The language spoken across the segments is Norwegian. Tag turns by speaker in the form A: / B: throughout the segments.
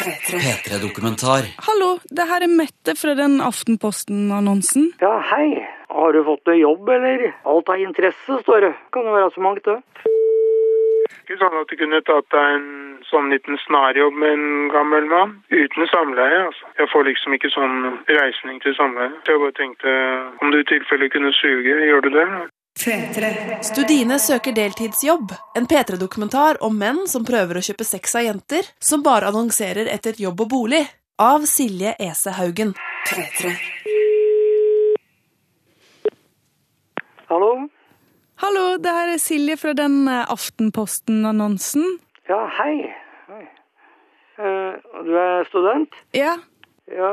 A: P3-dokumentar.
B: Hallo, det her er Mette fra den Aftenposten-annonsen.
C: Ja, hei. Har du fått deg jobb, eller? Alt av interesse, står det. Kan jo være så mangt, det.
D: Ikke sånn at du kunne tatt deg en sånn liten snarjobb med en gammel mann. Uten samleie, altså. Jeg får liksom ikke sånn reisning til samleie. Så jeg bare tenkte om du i tilfelle kunne suge, gjør du det?
E: Studine søker deltidsjobb. En P3-dokumentar om menn som prøver å kjøpe sex av jenter, som bare annonserer etter jobb og bolig. Av Silje Ese Haugen.
C: Hallo?
B: Hallo, det her er Silje fra den eh, Aftenposten-annonsen.
C: Ja, hei. hei. Eh, du er student?
B: Ja.
C: Ja,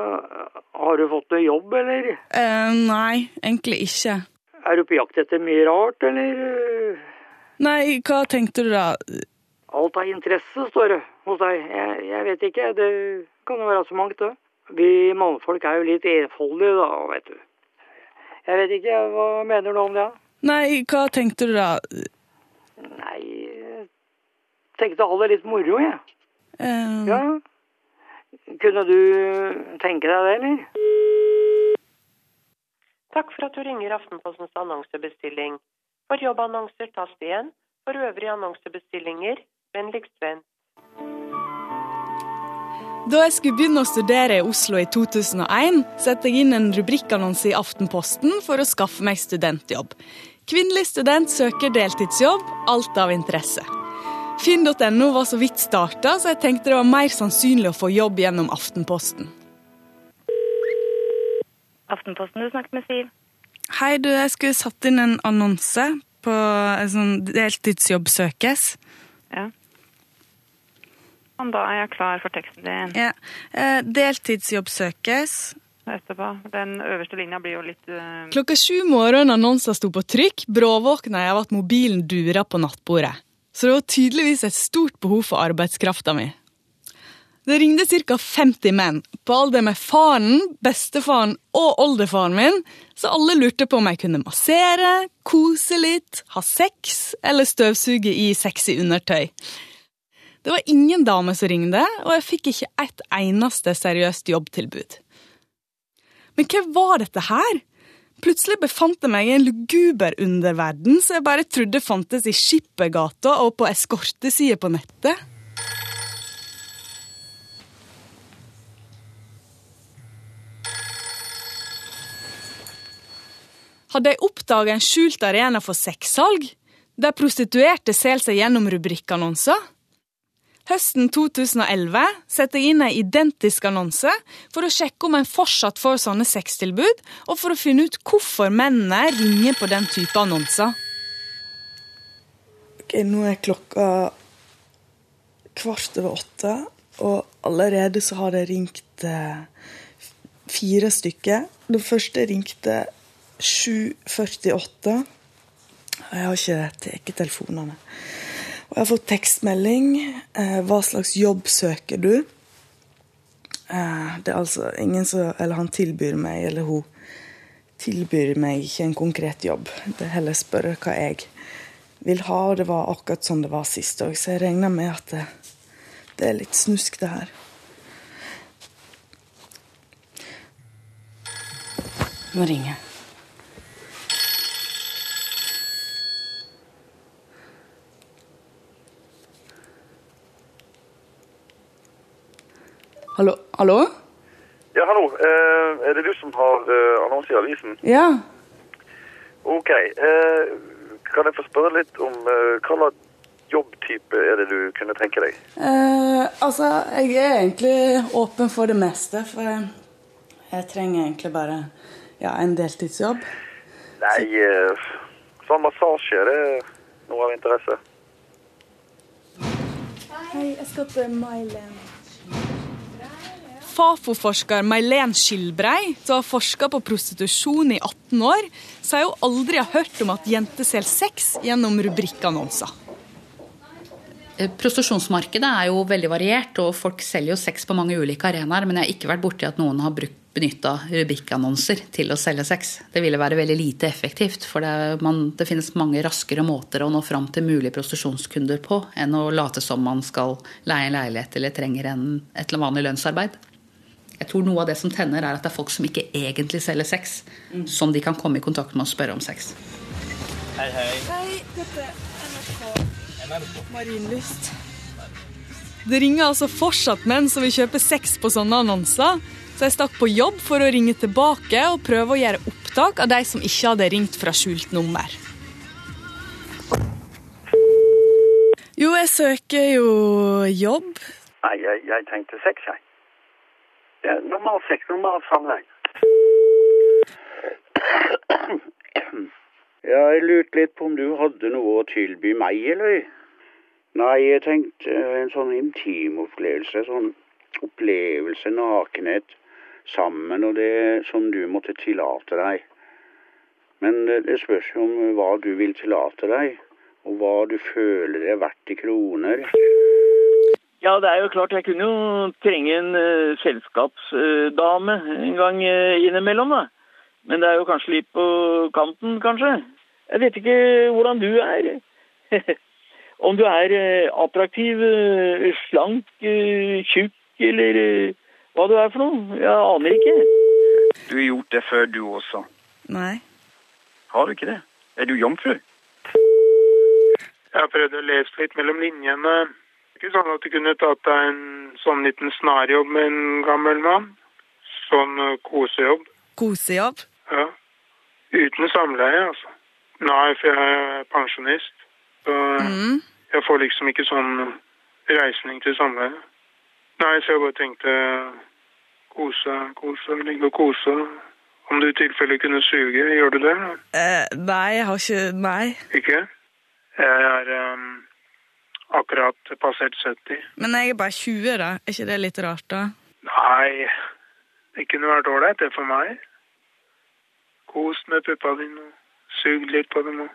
C: har du fått deg jobb, eller?
B: Uh, nei, egentlig ikke.
C: Er du på jakt etter mye rart, eller? eh?
B: Nei, hva tenkte du da?
C: Alt av interesse, står det hos deg. Jeg, jeg vet ikke, det kan jo være så mangt, det. Vi mannfolk er jo litt enfoldige, da, vet du. Jeg vet ikke, hva mener du om det?
B: Nei, hva tenkte du da?
C: Nei, tenkte alle litt moro, jeg.
B: Um...
C: Ja. Kunne du tenke deg det, eller?
F: Takk for at du ringer Aftenpostens annonsebestilling. For jobbannonser tast igjen. For øvrige annonsebestillinger, vennligst vent.
B: Da jeg skulle begynne å studere i Oslo i 2001, satte jeg inn en rubrikkannonse i Aftenposten for å skaffe meg studentjobb. Kvinnelig student søker deltidsjobb, alt av interesse. Finn.no var så vidt starta, så jeg tenkte det var mer sannsynlig å få jobb gjennom Aftenposten.
G: Aftenposten, du snakket med Siv.
B: Hei, du, jeg skulle satt inn en annonse på en sånn deltidsjobb søkes.
G: Ja. Og da er jeg klar for teksten din
B: Ja. Eh, deltidsjobb søkes.
G: etterpå. Den øverste linja blir jo litt uh...
B: Klokka sju morgenen annonsen sto på trykk, bråvåkna jeg av at mobilen dura på nattbordet. Så det var tydeligvis et stort behov for arbeidskrafta mi. Det ringte ca. 50 menn, på alder med faren, bestefaren og oldefaren min, så alle lurte på om jeg kunne massere, kose litt, ha sex eller støvsuge i sexy undertøy. Det var ingen dame som ringte, og jeg fikk ikke et eneste seriøst jobbtilbud. Men hva var dette her? Plutselig befant jeg meg i en luguber underverden som jeg bare trodde fantes i Skippergata og på eskortesider på nettet. Hadde jeg oppdaga en skjult arena for sexsalg, der prostituerte selger seg gjennom rubrikkannonser? Høsten 2011 setter jeg inn en identisk annonse for å sjekke om en fortsatt får sånne sextilbud, og for å finne ut hvorfor mennene ringer på den type annonser.
H: Ok, nå er klokka kvart over åtte, og allerede så har det ringt eh, fire stykker. Den første ringte 7.48. Jeg har ikke tatt telefonene. Og jeg har fått tekstmelding. Eh, hva slags jobb søker du? Eh, det er altså ingen som Eller han tilbyr meg, eller hun tilbyr meg ikke en konkret jobb. Det er heller spørre hva jeg vil ha, og det var akkurat sånn det var sist òg. Så jeg regner med at det, det er litt snusk, det her. Nå ringer jeg. Hallo? Hallo?
I: Ja, hallo. Eh, er det du som har eh, annonse i avisen?
H: Ja.
I: Ok. Eh, kan jeg få spørre litt om hva slags jobbtype er det du kunne tenke deg?
H: Eh, altså, jeg er egentlig åpen for det meste, for jeg, jeg trenger egentlig bare ja, en deltidsjobb.
I: Nei, eh, sånn massasje, det er noe av interesse.
H: Hei, jeg skal til Mailen.
B: Fafo-forsker Mailen Skilbrei, som har forska på prostitusjon i 18 år, sier hun aldri har hørt om at jenter selger sex gjennom rubrikkannonser.
J: Eh, Prostitusjonsmarkedet er jo veldig variert, og folk selger jo sex på mange ulike arenaer, men jeg har ikke vært borti at noen har benytta rubrikkannonser til å selge sex. Det ville være veldig lite effektivt, for det, man, det, finnes mange raskere måter å nå fram til mulige prostitusjonskunder på enn å late som man skal leie en leilighet eller trenger en, et eller annet vanlig lønnsarbeid. Jeg tror noe av det som tenner, er at det er folk som ikke egentlig selger sex, mm. som de kan komme i kontakt med og spørre om sex.
A: Hei, hei.
H: Hei, dette er NRK. NRK. Marienlyst.
B: Det ringer altså fortsatt menn som vil kjøpe sex på sånne annonser. Så jeg stakk på jobb for å ringe tilbake og prøve å gjøre opptak av de som ikke hadde ringt fra skjult nummer. Jo, jeg søker jo jobb.
K: Nei, jeg, jeg tenkte sex, jeg. Ja, normal sex, normal samleie.
L: Jeg lurte litt på om du hadde noe å tilby meg, eller? Nei, jeg tenkte en sånn intim opplevelse. Sånn opplevelse, nakenhet, sammen, og det som du måtte tillate deg. Men det, det spørs jo om hva du vil tillate deg, og hva du føler det er verdt i kroner.
K: Ja, det er jo klart jeg kunne jo trenge en uh, selskapsdame uh, en gang uh, innimellom, da. Men det er jo kanskje litt på kanten, kanskje. Jeg vet ikke hvordan du er. Om du er eh, attraktiv, slank, tjukk eller hva du er for noe. Jeg aner ikke.
I: Du har gjort det før, du også.
B: Nei.
I: Har du ikke det? Er du jomfru?
D: Jeg har prøvd å lese litt mellom linjene. Ikke sånn at du kunne tatt deg en sånn liten snarjobb med en gammel mann. Sånn kosejobb.
B: Kosejobb?
D: Ja. Uten samleie, altså. Nei, for jeg er pensjonist. Så mm. jeg får liksom ikke sånn reisning til samleie. Nei, så jeg bare tenkte kose, kose, ligge og kose. Om du i tilfelle kunne suge, gjør du det?
B: Eh, nei, jeg har ikke Nei.
D: Ikke? Jeg er um, akkurat passert 70.
B: Men jeg er bare 20, da. Er ikke det litt rart, da?
D: Nei, det kunne vært ålreit, det for meg. Kos med puppa dine og sugd litt på dem. og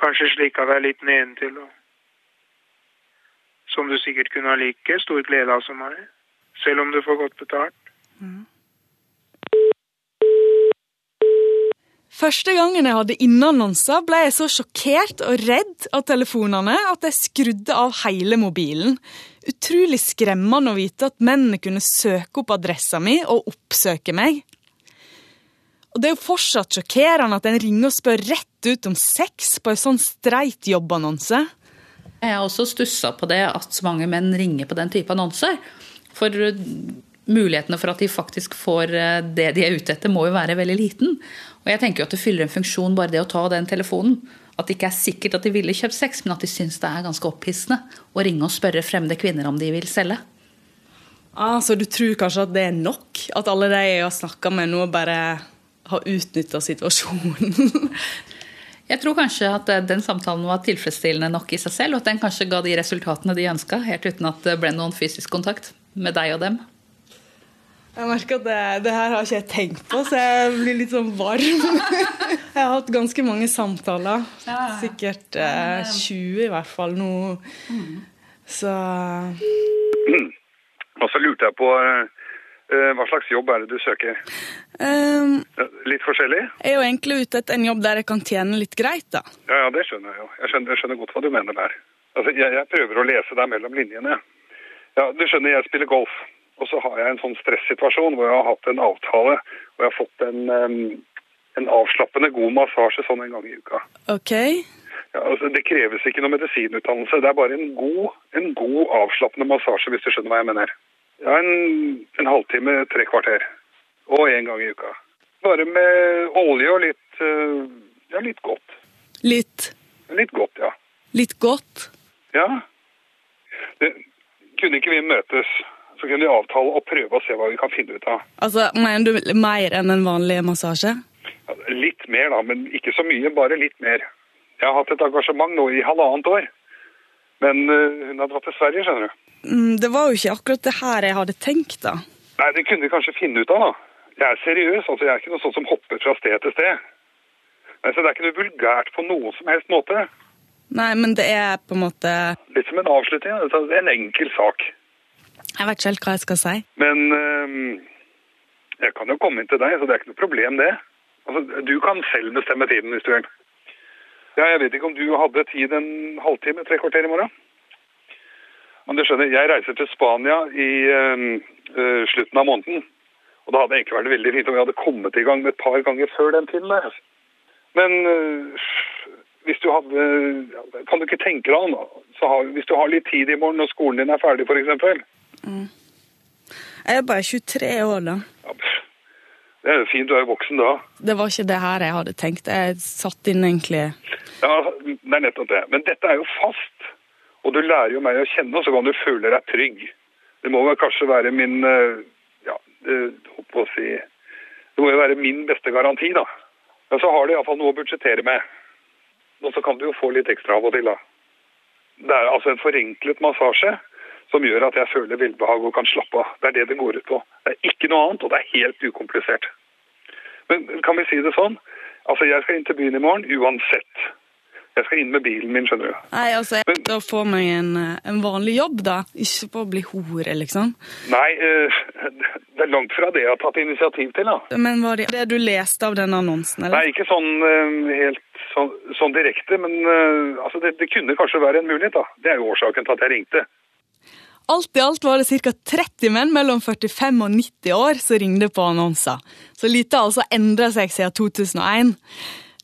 D: Kanskje slikka deg litt nedentil, og som du sikkert kunne ha like stor glede av som meg, selv om du får godt betalt. Mm.
B: Første gangen jeg hadde innannonser, ble jeg så sjokkert og redd av telefonene at jeg skrudde av hele mobilen. Utrolig skremmende å vite at mennene kunne søke opp adressa mi og oppsøke meg. Og det er jo fortsatt sjokkerende at en ringer og spør rett ut om sex på en sånn streit jobbannonse.
J: Jeg har også stussa på det at så mange menn ringer på den type annonser. For mulighetene for at de faktisk får eh, det de er ute etter, må jo være veldig liten. Og jeg tenker jo at det fyller en funksjon bare det å ta den telefonen. At det ikke er sikkert at de ville kjøpt sex, men at de syns det er ganske opphissende å ringe og spørre fremmede kvinner om de vil selge.
B: Ah, så du tror kanskje at det er nok? At alle de jeg har snakka med nå, bare har utnytta situasjonen.
J: Jeg tror kanskje at eh, den samtalen var tilfredsstillende nok i seg selv, og at den kanskje ga de resultatene de ønska, helt uten at det ble noen fysisk kontakt med deg og dem.
B: Jeg merker at det, det, her har ikke jeg tenkt på, så jeg blir litt sånn varm. Jeg har hatt ganske mange samtaler. Sikkert eh, 20 i hvert fall nå. Så
I: Og så lurte jeg på eh, Eh, hva slags jobb er det du søker? Um, litt forskjellig?
B: Jeg er jo egentlig ute etter en jobb der jeg kan tjene litt greit, da.
I: Ja, ja det skjønner jeg jo. Jeg skjønner, jeg skjønner godt hva du mener der. Altså, jeg, jeg, prøver å lese deg mellom linjene. Ja, Du skjønner, jeg spiller golf. Og så har jeg en sånn stressituasjon hvor jeg har hatt en avtale og jeg har fått en, en avslappende god massasje sånn en gang i uka.
B: Ok.
I: Ja, altså, det kreves ikke noe medisinutdannelse. Det er bare en god, en god avslappende massasje, hvis du skjønner hva jeg mener. Ja, en, en halvtime, tre kvarter. Og én gang i uka. Bare med olje og litt eh, ja, litt godt.
B: Litt?
I: Litt godt, ja.
B: Litt godt?
I: Ja. Det, kunne ikke vi møtes, så kunne vi avtale og prøve å se hva vi kan finne ut av.
B: Altså, Mener du mer enn en vanlig massasje?
I: Litt mer, da, men ikke så mye. Bare litt mer. Jeg har hatt et engasjement nå i halvannet år. Men uh, hun har dratt til Sverige, skjønner du.
B: Mm, det var jo ikke akkurat det her jeg hadde tenkt, da.
I: Nei, det kunne vi kanskje finne ut av, da. Jeg er seriøs, altså jeg er ikke noe sånn som hopper fra sted til sted. Nei, så Det er ikke noe vulgært på noen som helst måte.
B: Nei, men det er på en måte
I: Litt som en avslutning. Altså en enkel sak.
B: Jeg vet ikke helt hva jeg skal si.
I: Men um, Jeg kan jo komme inn til deg, så det er ikke noe problem, det. Altså, du kan selv bestemme tiden hvis du vil. Ja, jeg vet ikke om du hadde tid en halvtime, tre kvarter i morgen? Men du skjønner, jeg reiser til Spania i øh, slutten av måneden. Og da hadde det egentlig vært veldig fint om vi hadde kommet i gang med et par ganger før den tiden der. Men uh, hvis du hadde Kan du ikke tenke deg om, hvis du har litt tid i morgen når skolen din er ferdig, f.eks.
H: Mm. Jeg er bare 23 år, da.
I: Det er jo fint, du er jo voksen da.
H: Det var ikke det her jeg hadde tenkt. Jeg satt inn egentlig
I: Ja, det er nettopp det. Men dette er jo fast. Og du lærer jo meg å kjenne, og så kan du føle deg trygg. Det må vel kanskje være min Ja, holdt på å si Det må jo være min beste garanti, da. Men så har du iallfall noe å budsjettere med. Og så kan du jo få litt ekstra av og til, da. Det er altså en forenklet massasje som gjør at jeg føler velbehag og kan slappe av. Det er det det går ut på. Det er ikke noe annet, og det er helt ukomplisert. Men kan vi si det sånn? Altså, jeg skal inn til byen i morgen uansett. Jeg skal inn med bilen min, skjønner du.
H: Nei, altså, jeg da får meg en, en, vanlig jobb, da. Ikke på å bli hore, liksom.
I: Nei, uh, det er langt fra det jeg har tatt initiativ til, da.
H: Men var det det du leste av denne annonsen, eller?
I: Nei, ikke sånn uh, helt sånn, sånn, direkte, men altså, det, det, kunne kanskje være en mulighet, da. Det er jo årsaken til at jeg ringte.
B: Alt i alt var det ca. 30 menn mellom 45 og 90 år som ringte på annonser. Så lite har altså endra seg siden 2001.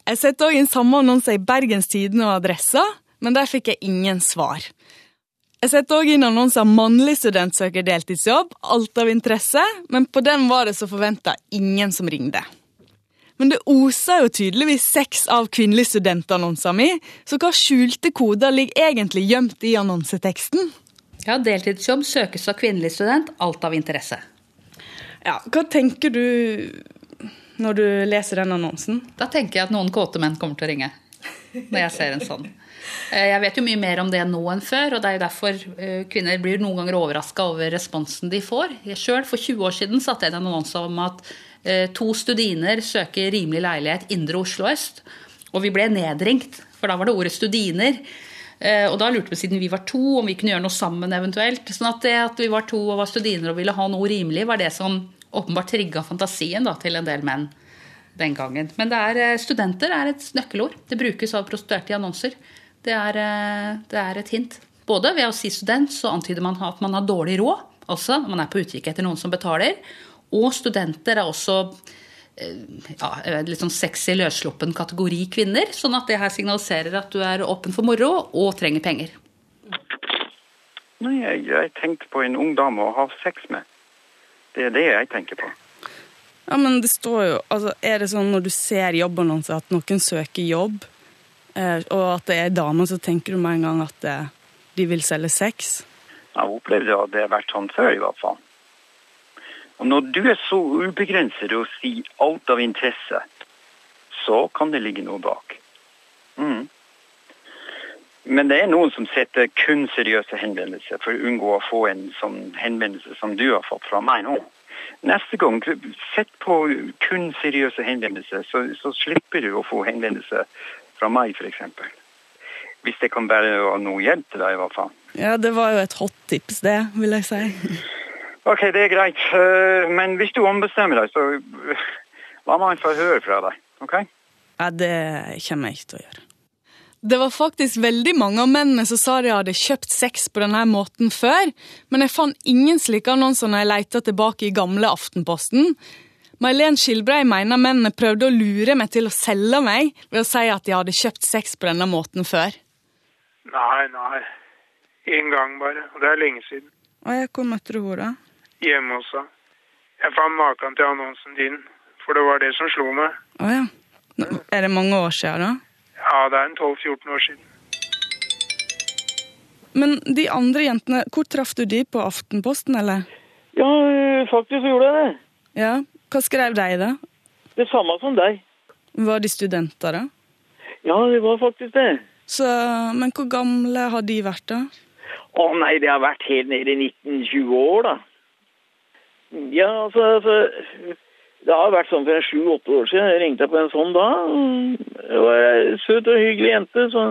B: Jeg satte òg inn samme annonser i Bergens Tidende og Adressa, men der fikk jeg ingen svar. Jeg satte òg inn annonser mannlig student søker deltidsjobb, alt av interesse, men på den var det så forventa ingen som ringte. Men det oser jo tydeligvis seks av kvinnelige studentannonser mi, så hva skjulte koder ligger egentlig gjemt i annonseteksten?
J: Ja, deltidsjobb søkes av kvinnelig student, alt av interesse.
B: Ja, Hva tenker du når du leser den annonsen?
J: Da tenker jeg at noen kåte menn kommer til å ringe. Når jeg ser en sånn. Eh, jeg vet jo mye mer om det nå enn før, og det er jo derfor eh, kvinner blir noen ganger overraska over responsen de får. Sjøl for 20 år siden satte jeg en annonse om at eh, to studiner søker rimelig leilighet indre Oslo øst. Og vi ble nedringt, for da var det ordet studiner. Og da lurte vi siden vi var to, om vi kunne gjøre noe sammen eventuelt. Sånn at det at vi var to og var studiner og ville ha noe rimelig, var det som åpenbart trigga fantasien da, til en del menn den gangen. Men er, eh, studenter er et nøkkelord. Det brukes av prostituerte i annonser. Det er, eh, det er, et hint. Både ved å si student så antyder man at man har dårlig råd. Altså man er på utkikk etter noen som betaler. Og studenter er også eh, ja, litt sånn sexy, løssluppen kategori kvinner. Sånn at det her signaliserer at du er åpen for moro og trenger penger.
A: Nei, jeg, jeg tenkte på en ung dame å ha sex med. Det er det jeg tenker på.
B: Ja, men det står jo altså, Er det sånn når du ser jobbannonser at noen søker jobb, eh, og at det er damer, så tenker du med en gang at eh, de vil selge sex?
A: Jeg opplevde jo at det har vært sånn før, i hvert fall. Og når du er så ubegrenset og sier alt av interesse, så kan det ligge noe bak. Mm. Men det er noen som setter kun seriøse henvendelser for å unngå å få en sånn henvendelse som du har fått fra meg nå. Neste gang, sett på kun seriøse henvendelser, så, så slipper du å få henvendelser fra meg, f.eks. Hvis det kan være noe hjelp til deg, i hvert fall.
B: Ja, det var jo et hot tips, det, vil jeg si.
A: OK, det er greit. Eh, men hvis du ombestemmer deg, så la meg få høre fra deg. OK?
B: Ja, det kommer jeg ikke til å gjøre. Det var faktisk veldig mange av mennene som sa de hadde kjøpt sex på denne måten før, men jeg fant ingen slike annonser når jeg leita tilbake i gamle Aftenposten. May-Len Skilbrei mener mennene prøvde å lure meg til å selge meg ved å si at de hadde kjøpt sex på denne måten før.
D: Nei, nei. Én gang bare. Og det er lenge siden.
B: Og jeg, Hvor møtte du henne?
D: Hjemme også. Jeg fant maken til annonsen din, for det var det som slo meg.
B: Å ja. Er det mange år siden, da?
D: Ja, det er en 12-14 år siden.
B: Men de andre jentene, hvor traff du de? På Aftenposten, eller?
K: Ja, faktisk gjorde jeg det.
B: Ja, Hva skrev de, da?
K: Det samme som deg.
B: Var de studenter, da?
K: Ja, det var faktisk det.
B: Så, Men hvor gamle har de vært, da?
K: Å nei, det har vært helt nede i 1920 år, da. Ja, altså, for, det har vært sånn for sju-åtte år siden. Jeg ringte på en sånn da. Det var ei søt og hyggelig jente, så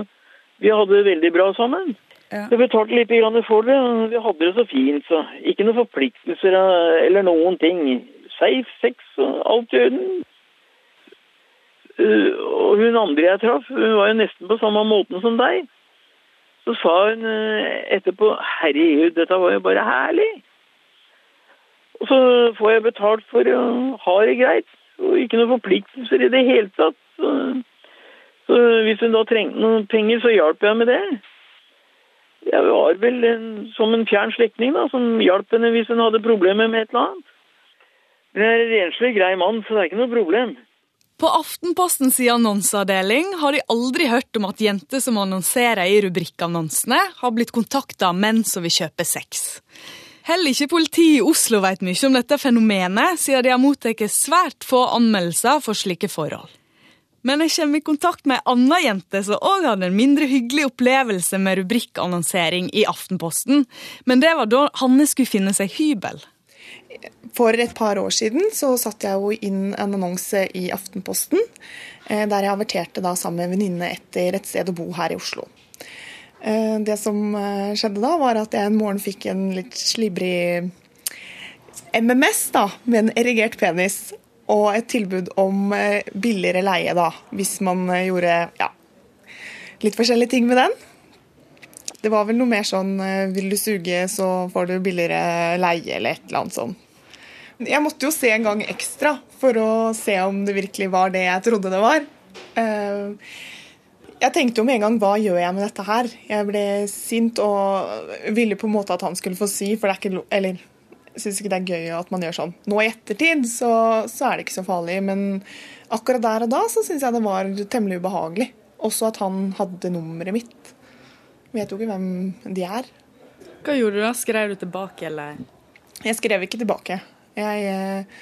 K: vi hadde det veldig bra sammen. Ja. Jeg betalte litt for det. Vi hadde det så fint, så ikke noen forpliktelser eller noen ting. safe sex og alt i orden. Eh, og hun andre jeg traff, hun var jo nesten på samme måten som deg. Så sa hun eh, etterpå herregud, dette var jo bare herlig. Og så får jeg betalt for å ha det greit, og ikke noen forpliktelser i det hele tatt. Så, så hvis hun da trengte noen penger, så hjalp jeg med det. Jeg var vel en, som en fjern slektning da, som hjalp henne hvis hun hadde problemer med et eller annet. Men jeg er en renslig grei mann, så det er ikke noe problem.
B: På Aftenpostens annonseavdeling har de aldri hørt om at jenter som annonserer i rubrikkannonsene, har blitt kontakta av menn som vil kjøpe sex. Heller ikke politiet i Oslo vet mye om dette fenomenet, siden de har mottatt svært få anmeldelser for slike forhold. Men jeg kommer i kontakt med ei anna jente som òg hadde en mindre hyggelig opplevelse med rubrikkannonsering i Aftenposten, men det var da Hanne skulle finne seg hybel.
M: For et par år siden så satte jeg jo inn en annonse i Aftenposten, eh, der jeg averterte da sammen med en venninne etter et sted å bo her i Oslo. Eh, det som eh, skjedde da, var at jeg en morgen fikk en litt slibrig MMS da, med en erigert penis og et tilbud om billigere leie da, hvis man gjorde ja, litt forskjellige ting med den. Det var vel noe mer sånn vil du suge, så får du billigere leie, eller et eller annet sånt. Jeg måtte jo se en gang ekstra for å se om det virkelig var det jeg trodde det var. Eh, jeg tenkte jo med en gang hva gjør jeg med dette her? Jeg ble sint og ville på en måte at han skulle få si, for det er ikke Eller syns ikke det er gøy at man gjør sånn. Nå i ettertid så, så er det ikke så farlig, men akkurat der og da så syns jeg det var temmelig ubehagelig. Også at han hadde nummeret mitt. Vet jo ikke hvem de er.
B: Hva gjorde du da? Skrev du tilbake, eller?
M: Jeg skrev ikke tilbake. Jeg, eh,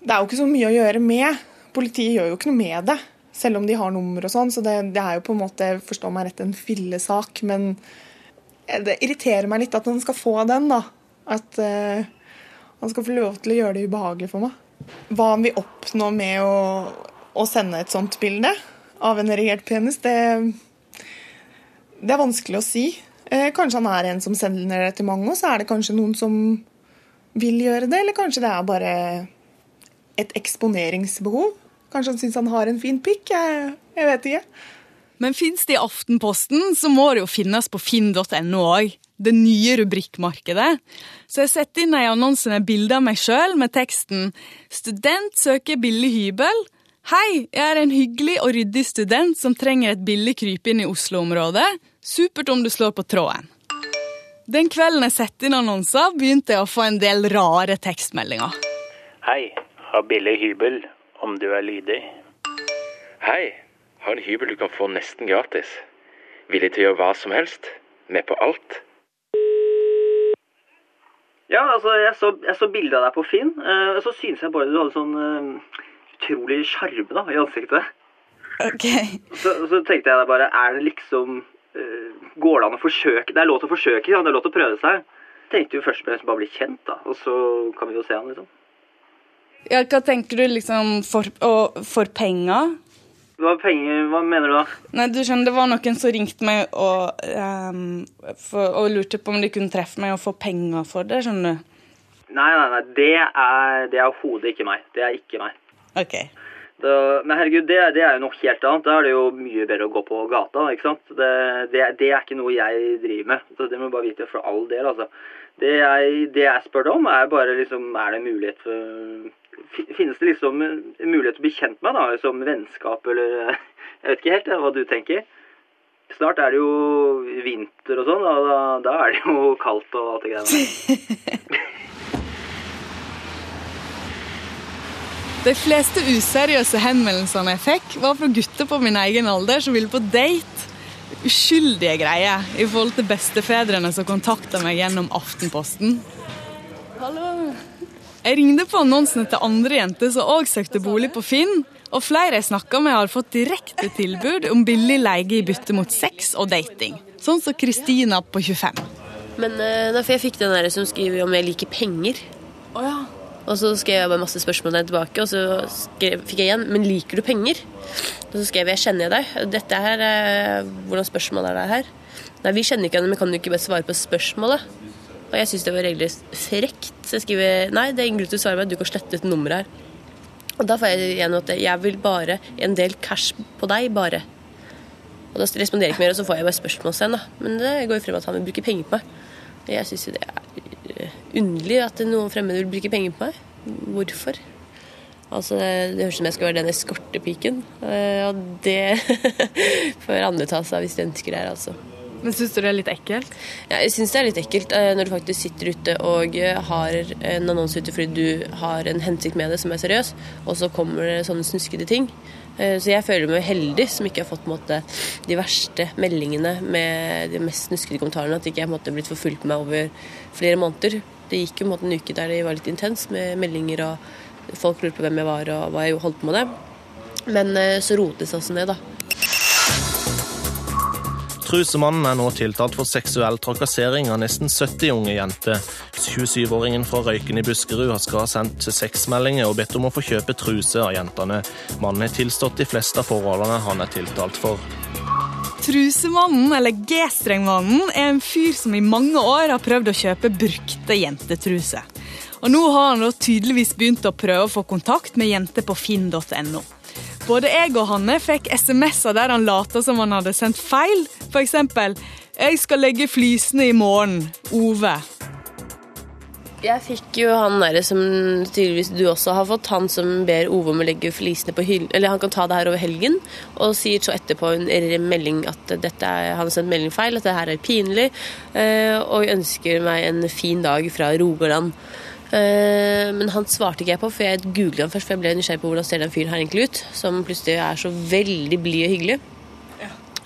M: det er jo ikke så mye å gjøre med. Politiet gjør jo ikke noe med det, selv om de har nummer og sånn. Så det, det, er jo på en måte, forstå meg rett, en fillesak. Men det irriterer meg litt at han skal få den, da. At uh, han skal få lov til å gjøre det ubehagelig for meg. Hva han vil oppnå med å, å sende et sånt bilde av en erigert penis, det, det er vanskelig å si. Uh, kanskje han er en som sender det til mange, og så er det kanskje noen som vil gjøre det, eller kanskje det er bare et eksponeringsbehov. Kanskje han syns han har en fin pikk. Jeg, jeg vet ikke.
B: Men fins det i Aftenposten, så må det jo finnes på finn.no òg. Det nye rubrikkmarkedet. Så jeg setter inn i annonse med bilde av meg sjøl med teksten 'Student søker billig hybel'. Hei, jeg er en hyggelig og ryddig student som trenger et billig krypinn i Oslo-området. Supert om du slår på tråden. Den kvelden jeg setter inn annonser, begynte jeg å få en del rare tekstmeldinger.
N: Hei, har billig hybel om du er lydig.
O: Hei, har en hybel du kan få nesten gratis. Villig til å gjøre hva som helst. Med på alt.
P: Ja, altså, jeg så, jeg så bilde av deg på Finn, uh, og så synes jeg bare du hadde sånn uh, utrolig sjarme i ansiktet.
B: Ok.
P: Så, så tenkte jeg da bare, er det liksom uh, Går det an å forsøke? Det er lov til å forsøke, ja, det er lov til å prøve seg. Tenkte jo først og fremst bare bli kjent, da, og så kan vi jo se han, liksom.
B: Ja, hva tenker du liksom for, og, for penger?
P: Hva penger, hva mener du da?
B: Nei, du skjønner, Det var noen som ringte meg og, um, for, og lurte på om de kunne treffe meg og få penger for det. skjønner du?
P: Nei, nei, nei, det er, det er hodet ikke meg. Det er ikke meg.
B: Ok.
P: Det, men herregud, det, det, er jo noe helt annet. Da er det jo mye bedre å gå på gata. ikke sant? Det, det, det er ikke noe jeg driver med. Så Det må du bare vite for all del. altså. Det jeg, det jeg spør deg om, er bare liksom Er det mulighet for Finnes det liksom mulighet til å bli kjent med, da, som vennskap eller Jeg vet ikke helt hva du tenker. Snart er det jo vinter og sånn, og da, da er det jo kaldt og alt det greiene
B: De fleste useriøse henvendelsene jeg fikk, var fra gutter på min egen alder som ville på date. Uskyldige greier i forhold til bestefedrene som kontakta meg gjennom Aftenposten. Hallo. Jeg ringte på annonsene til andre jenter som òg søkte bolig på Finn. Og flere jeg snakka med, har fått direkte tilbud om billig leie i bytte mot sex og dating. Sånn som Kristina på 25.
Q: Men uh, jeg fikk den der som skriver om jeg liker penger.
B: Oh, ja.
Q: Og så skrev jeg bare masse spørsmål der tilbake, og så skrev, fikk jeg igjen 'Men liker du penger?' Og så skrev jeg 'Kjenner jeg deg?' Dette her, eh, Hvordan spørsmål er det her? Nei, vi kjenner ikke henne, men kan du ikke bare svare på spørsmålet? Og jeg syns det var regelrett frekt. Så jeg skriver nei, det er ingen grunn til å svare meg, du kan slette ut nummeret her. Og da får jeg igjen at jeg vil bare en del cash på deg, bare. Og da responderer jeg ikke mer, og så får jeg bare spørsmål spørsmålstegn, da. Men det går jo frem at han vil bruke penger på meg. Og jeg syns jo det er underlig at noen fremmede vil bruke penger på meg. Hvorfor? Altså, Det høres ut som jeg skal være den eskortepiken. Eh, Og det får andre ta seg av hvis de ønsker det her, altså.
B: Men syns du det er litt ekkelt?
Q: Ja, jeg syns det er litt ekkelt eh, når du faktisk sitter ute og eh, har en annonse ute fordi du har en hensikt med det som er seriøs, og så kommer det sånne snuskete ting. Eh, Så jeg føler meg heldig som ikke har fått måte, de verste meldingene med de mest snuskete kommentarene. At ikke jeg ikke en blitt forfulgt med over flere måneder. Det gikk jo en måte en uke der det var litt intens med meldinger og folk lurte på hvem jeg var og hva jeg holdt på med det. Men eh, så rotet det seg også ned, da.
R: Trusemannen er nå tiltalt for seksuell trakassering av nesten 70 unge jenter. 27-åringen fra Røyken i Buskerud skal ha sendt sexmeldinger og bedt om å få kjøpe truse av jentene. Mannen har tilstått de fleste av forholdene han er tiltalt for.
B: Trusemannen, eller G-strengmannen, er en fyr som i mange år har prøvd å kjøpe brukte jentetruser. Og nå har han tydeligvis begynt å prøve å få kontakt med jenter på finn.no. Både jeg og Hanne fikk SMS-er der han lata som han hadde sendt feil. F.eks.: 'Jeg skal legge flisene i morgen. Ove'.
Q: Jeg fikk jo han derre som tydeligvis du også har fått, han som ber Ove om å legge flisene på hyllen Eller han kan ta det her over helgen, og sier så etterpå en melding at dette er, han har sendt melding feil, at det her er pinlig, eh, og ønsker meg en fin dag fra Rogaland. Eh, Men han svarte ikke jeg på, for jeg googlet han først, for jeg ble nysgjerrig på hvordan ser den fyren her egentlig ut, som plutselig er så veldig blid og hyggelig.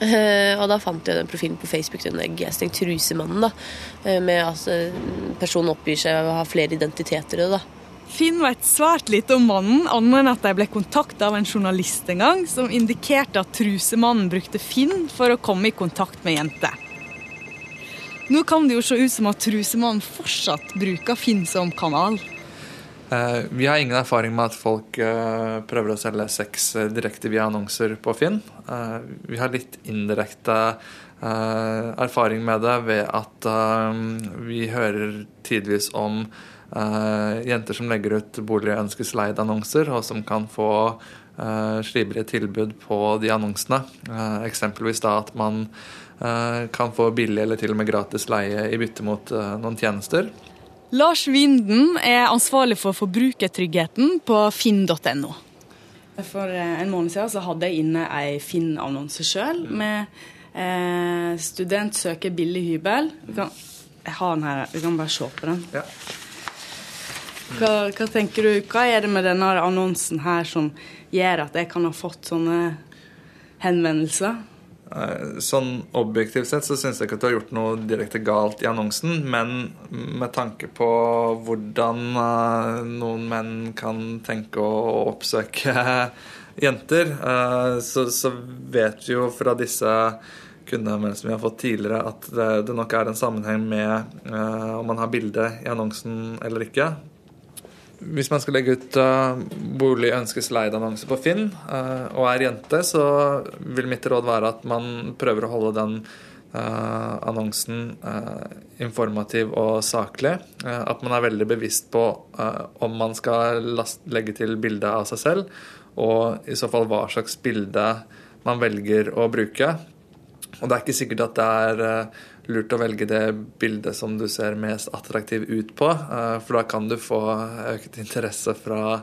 Q: Eh, og da fant jeg den profilen på Facebook, den G-streng trusemannen, da. med Med altså Personen oppgir seg å ha flere identiteter da.
B: Finn vet svært lite om mannen, annet enn at de ble kontakta av en journalist en gang, som indikerte at trusemannen brukte Finn for å komme i kontakt med jenter. Nå kan det jo se ut som at trusemannen fortsatt bruker Finn som kanal.
S: Eh, Vi har ingen erfaring med at folk eh, prøver å selge sex eh, direkte via annonser på Finn. Vi har litt indirekte erfaring med det ved at vi hører tidvis om jenter som legger ut bolig ønskes leid-annonser, og som kan få slibrige tilbud på de annonsene. Eksempelvis da at man kan få billig eller til og med gratis leie i bytte mot noen tjenester.
B: Lars Vinden er ansvarlig for forbrukertryggheten på finn.no. For eh, en måned siden så hadde jeg inne ei Finn-annonse sjøl med eh, 'Student søker billig hybel'. Kan, jeg har den her, vi kan bare se på den. Hva, hva tenker du, hva er det med denne annonsen her som gjør at jeg kan ha fått sånne henvendelser?
S: Eh, Sånn objektivt sett så syns jeg ikke at du har gjort noe direkte galt i annonsen, men med tanke på hvordan eh, noen menn kan tenke å oppsøke jenter, eh, så, så vet vi jo fra disse kundehenvendelsene vi har fått tidligere, at det, det nok er en sammenheng med om man har bilde i annonsen eller ikke. Hvis man skal legge ut uh, bolig ønskes leid-annonse på Finn uh, og er jente, så vil mitt råd være at man prøver å holde den uh, annonsen informativ og saklig. At man er veldig bevisst på om man skal last, legge til bilde av seg selv, og i så fall hva slags bilde man velger å bruke. Og det er ikke sikkert at det er lurt å velge det bildet som du ser mest attraktiv ut på, eh, for da kan du få økt interesse fra,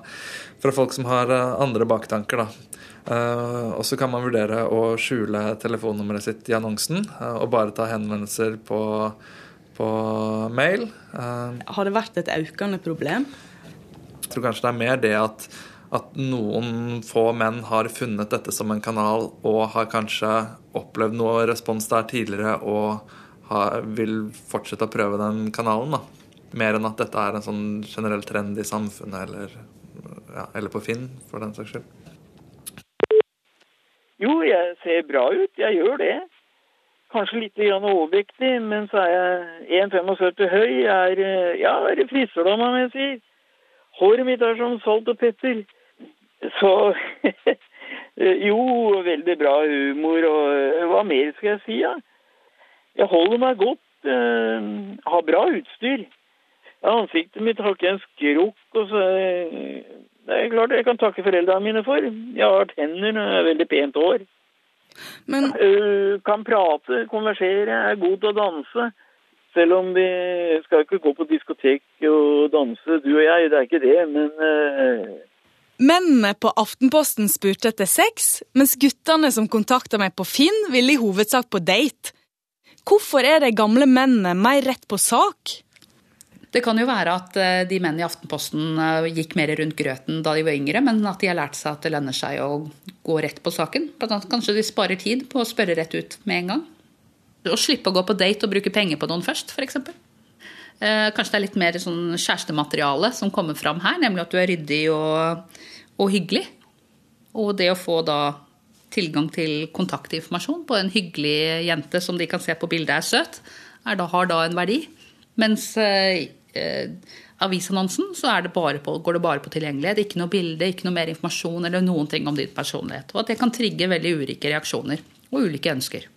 S: fra folk som har eh, andre baktanker, da. Eh, og så kan man vurdere å skjule telefonnummeret sitt i annonsen, og bare ta henvendelser på, på mail.
B: Har det vært et økende problem?
S: jeg tror kanskje det er mer det at, at noen få menn har funnet dette som en kanal og har kanskje opplevd noe respons der tidligere og har, vil fortsette å prøve den kanalen. da. Mer enn at dette er en sånn generell trend i samfunnet eller, ja, eller på Finn, for den saks skyld.
K: Jo, jeg ser bra ut. Jeg gjør det. Kanskje litt overvektig, men så er jeg 1,75 høy. Jeg er, eh, ja, er friserdama, må jeg si. Håret mitt er som salt og pepper. Så Jo, veldig bra humor, og eh, hva mer skal jeg si, da? Jeg holder meg godt. eh, har bra utstyr. Ja, ansiktet mitt har ikke en skrukk, og så eh, Det er klart jeg kan takke foreldrene mine for. Jeg har tenner og veldig pent hår.
B: Men
K: Eh, Kan prate, konversere, er god til å danse. Selv om vi skal ikke gå på diskotek og danse, du og jeg, det er ikke det, men eh,
B: Mennene på Aftenposten spurte etter sex, mens guttene som kontakta meg på Finn, ville i hovedsak på date. Hvorfor er de gamle mennene mer rett på sak?
J: Det kan jo være at eh, de mennene i Aftenposten eh, gikk mer rundt grøten da de var yngre, men at de har lært seg at det lønner seg å gå rett på saken. Blant annet kanskje de sparer tid på å spørre rett ut med en gang. Å slippe å gå på date og bruke penger på noen først, f.eks. Eh, kanskje det er litt mer sånn kjærestemateriale som kommer fram her, nemlig at du er ryddig og, og hyggelig. Og det å få da tilgang til kontaktinformasjon på en hyggelig jente som de kan se på bildet er søt, er da, har da en verdi. Mens eh, eh, avisannonsen så det på, går det bare på tilgjengelighet. Ikke noe bilde, ikke noe mer informasjon eller noen ting om din personlighet. Og at det kan trigge veldig ulike reaksjoner og ulike ønsker.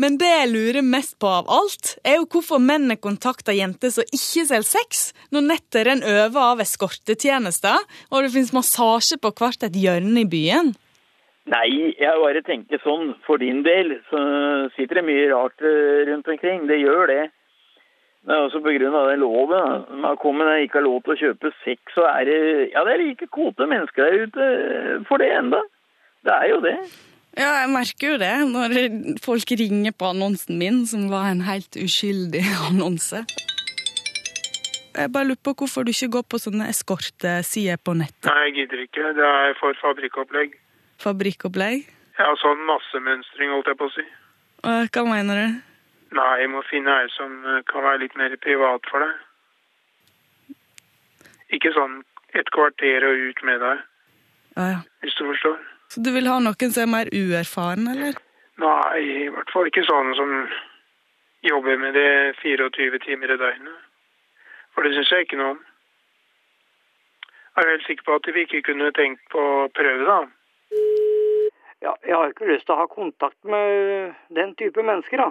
B: Men det jeg lurer mest på av alt, er jo hvorfor mennene kontakter jenter som ikke selger sex, når nettet renner over av eskortetjenester, og det finnes massasje på hvert et hjørne i byen.
K: Nei, jeg bare tenker sånn, for din del så sitter det mye rart eh, rundt omkring. Det gjør det. Det er også av den loven. Man kommer når ikke har lov til å kjøpe sex, så er det Ja, det er like kåte mennesker der ute for det enda. Det er jo det.
B: Ja, jeg merker jo det når folk ringer på annonsen min, som var en helt uskyldig annonse. Jeg bare lurer på hvorfor du ikke går på sånne eskortesider på nettet?
D: Nei, jeg gidder ikke. Det er for fabrikkopplegg.
B: Fabrikkopplegg.
D: Ja, sånn massemønstring, holdt jeg på å si.
B: Hva mener du?
D: Nei, jeg må finne ei som eh, kan være litt mer privat for deg. Ikke sånn et kvarter og ut med deg,
B: Ja, ja.
D: hvis du forstår.
B: Så du vil ha noen som er mer uerfaren, eller?
D: Nei, i hvert fall ikke sånn som jobber med det 24 timer i døgnet. For det syns jeg ikke noe om. Jeg er helt sikker på at vi ikke kunne tenkt på å prøve, da.
C: Ja, jeg har ikke lyst til å ha kontakt med den type mennesker, da.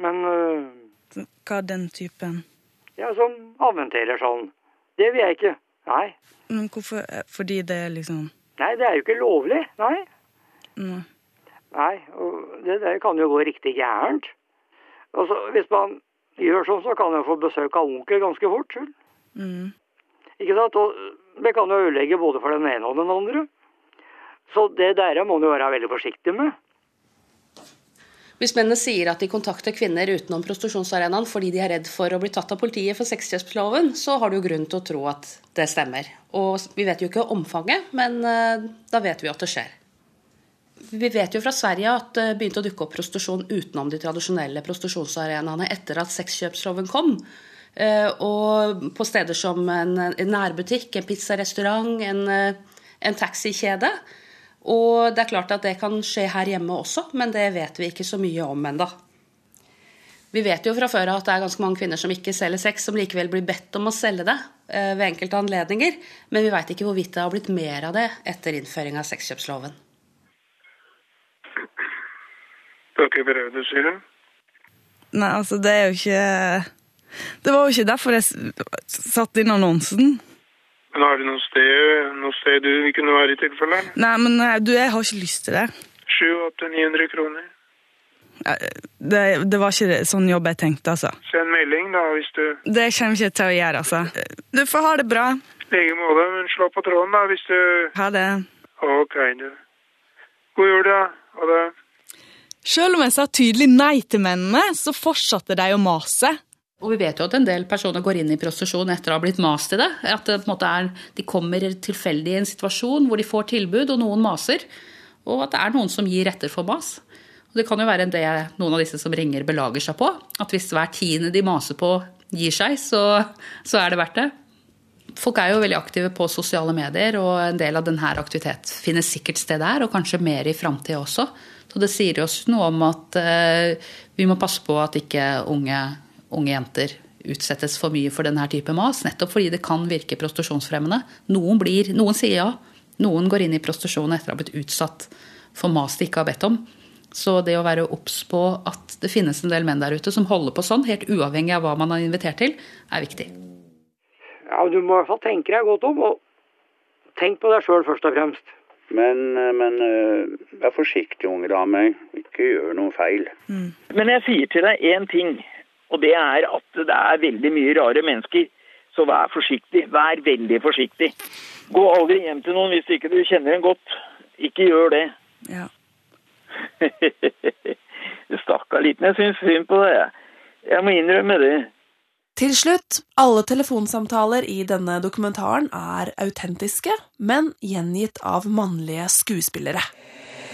C: Men uh,
B: Hva er den typen?
C: ja, som avventerer sånn. Det vil jeg ikke. Nei.
B: Men hvorfor? Eh, Fordi det er liksom
C: Nei, det er jo ikke lovlig. Nei.
B: Nei.
C: Nei, det der kan jo gå riktig gærent. Altså, hvis man gjør sånn, så kan man få besøk av onkel ganske fort.
B: Mm.
C: Ikke sant? Og det kan jo ødelegge både for den ene og den andre. Så det der må man jo være veldig forsiktig med.
J: Hvis mennene sier at de kontakter kvinner utenom prostitusjonsarenaen fordi de er redd for å bli tatt av politiet for sexkjøpsloven, så har du jo grunn til å tro at det stemmer. Og vi vet jo ikke omfanget, men eh, da vet vi at det skjer. Vi vet jo fra Sverige at det begynte å dukke opp prostitusjon utenom de tradisjonelle prostitusjonsarenaene etter at sexkjøpsloven kom. Eh, Og på steder som en nærbutikk, en pizzarestaurant, en, eh, en taxikjede. Og det er klart at det kan skje her hjemme også, men det vet vi ikke så mye om ennå. Vi vet jo fra før av at det er ganske mange kvinner som ikke selger sex, som likevel blir bedt om å selge det eh, ved enkelte anledninger, men vi veit ikke hvorvidt det har blitt mer av det etter innføring av sexkjøpsloven.
D: Du har ikke prøvd sier du?
B: Nei, altså, det er jo ikke Det var jo ikke derfor jeg satte inn annonsen.
D: Men har du noe sted, noe sted du vil kunne være i tilfelle?
B: Nei, men eh, du, jeg har ikke lyst til det.
D: 700-900 kroner.
B: Det, det var ikke sånn jobb jeg tenkte, altså.
D: Send melding, da, hvis du
B: Det kommer ikke til å gjøre, altså. Du får ha det bra.
D: I like måte, men slå på tråden, da, hvis du
B: Ha det.
D: Ok, du. God jul, da. Ha det.
B: Selv om jeg sa tydelig nei til mennene, så fortsatte de å mase.
J: Og vi vet jo at en del personer går inn i prostitusjon etter å ha blitt mast i det. At det på en måte er, de kommer tilfeldig i en situasjon hvor de får tilbud, og noen maser. Og at det er noen som gir etter for mas. Og det kan jo være det noen av disse som ringer, belager seg på. At hvis hver tiende de maser på, gir seg, så, så er det verdt det. Folk er jo veldig aktive på sosiale medier, og en del av denne aktivitet finner sikkert sted der, og kanskje mer i framtida også. Så det sier oss noe om at eh, vi må passe på at ikke unge, unge jenter utsettes for mye for denne type mas, nettopp fordi det kan virke prostitusjonsfremmende. Noen, blir, noen sier ja, noen går inn i prostitusjon etter å ha blitt utsatt for mas de ikke har bedt om. Så det å være obs på at det finnes en del menn der ute som holder på sånn, helt uavhengig av hva man har invitert til, er viktig.
C: Ja, Du må i hvert fall tenke deg godt om, og tenk på deg sjøl først og fremst.
L: Men, eh, men eh, vær forsiktig, unge dame. Ikke gjør noe feil.
K: Men jeg sier til deg én ting, og det er at det er veldig mye rare mennesker. Så vær forsiktig. Vær veldig forsiktig. Gå aldri hjem til noen hvis ikke du kjenner en godt. Ikke gjør det.
B: Ja.
K: Stakkar liten. Jeg syns synd på jeg. Jeg må innrømme det.
E: Til slutt, alle telefonsamtaler i denne dokumentaren er autentiske, men gjengitt av mannlige skuespillere.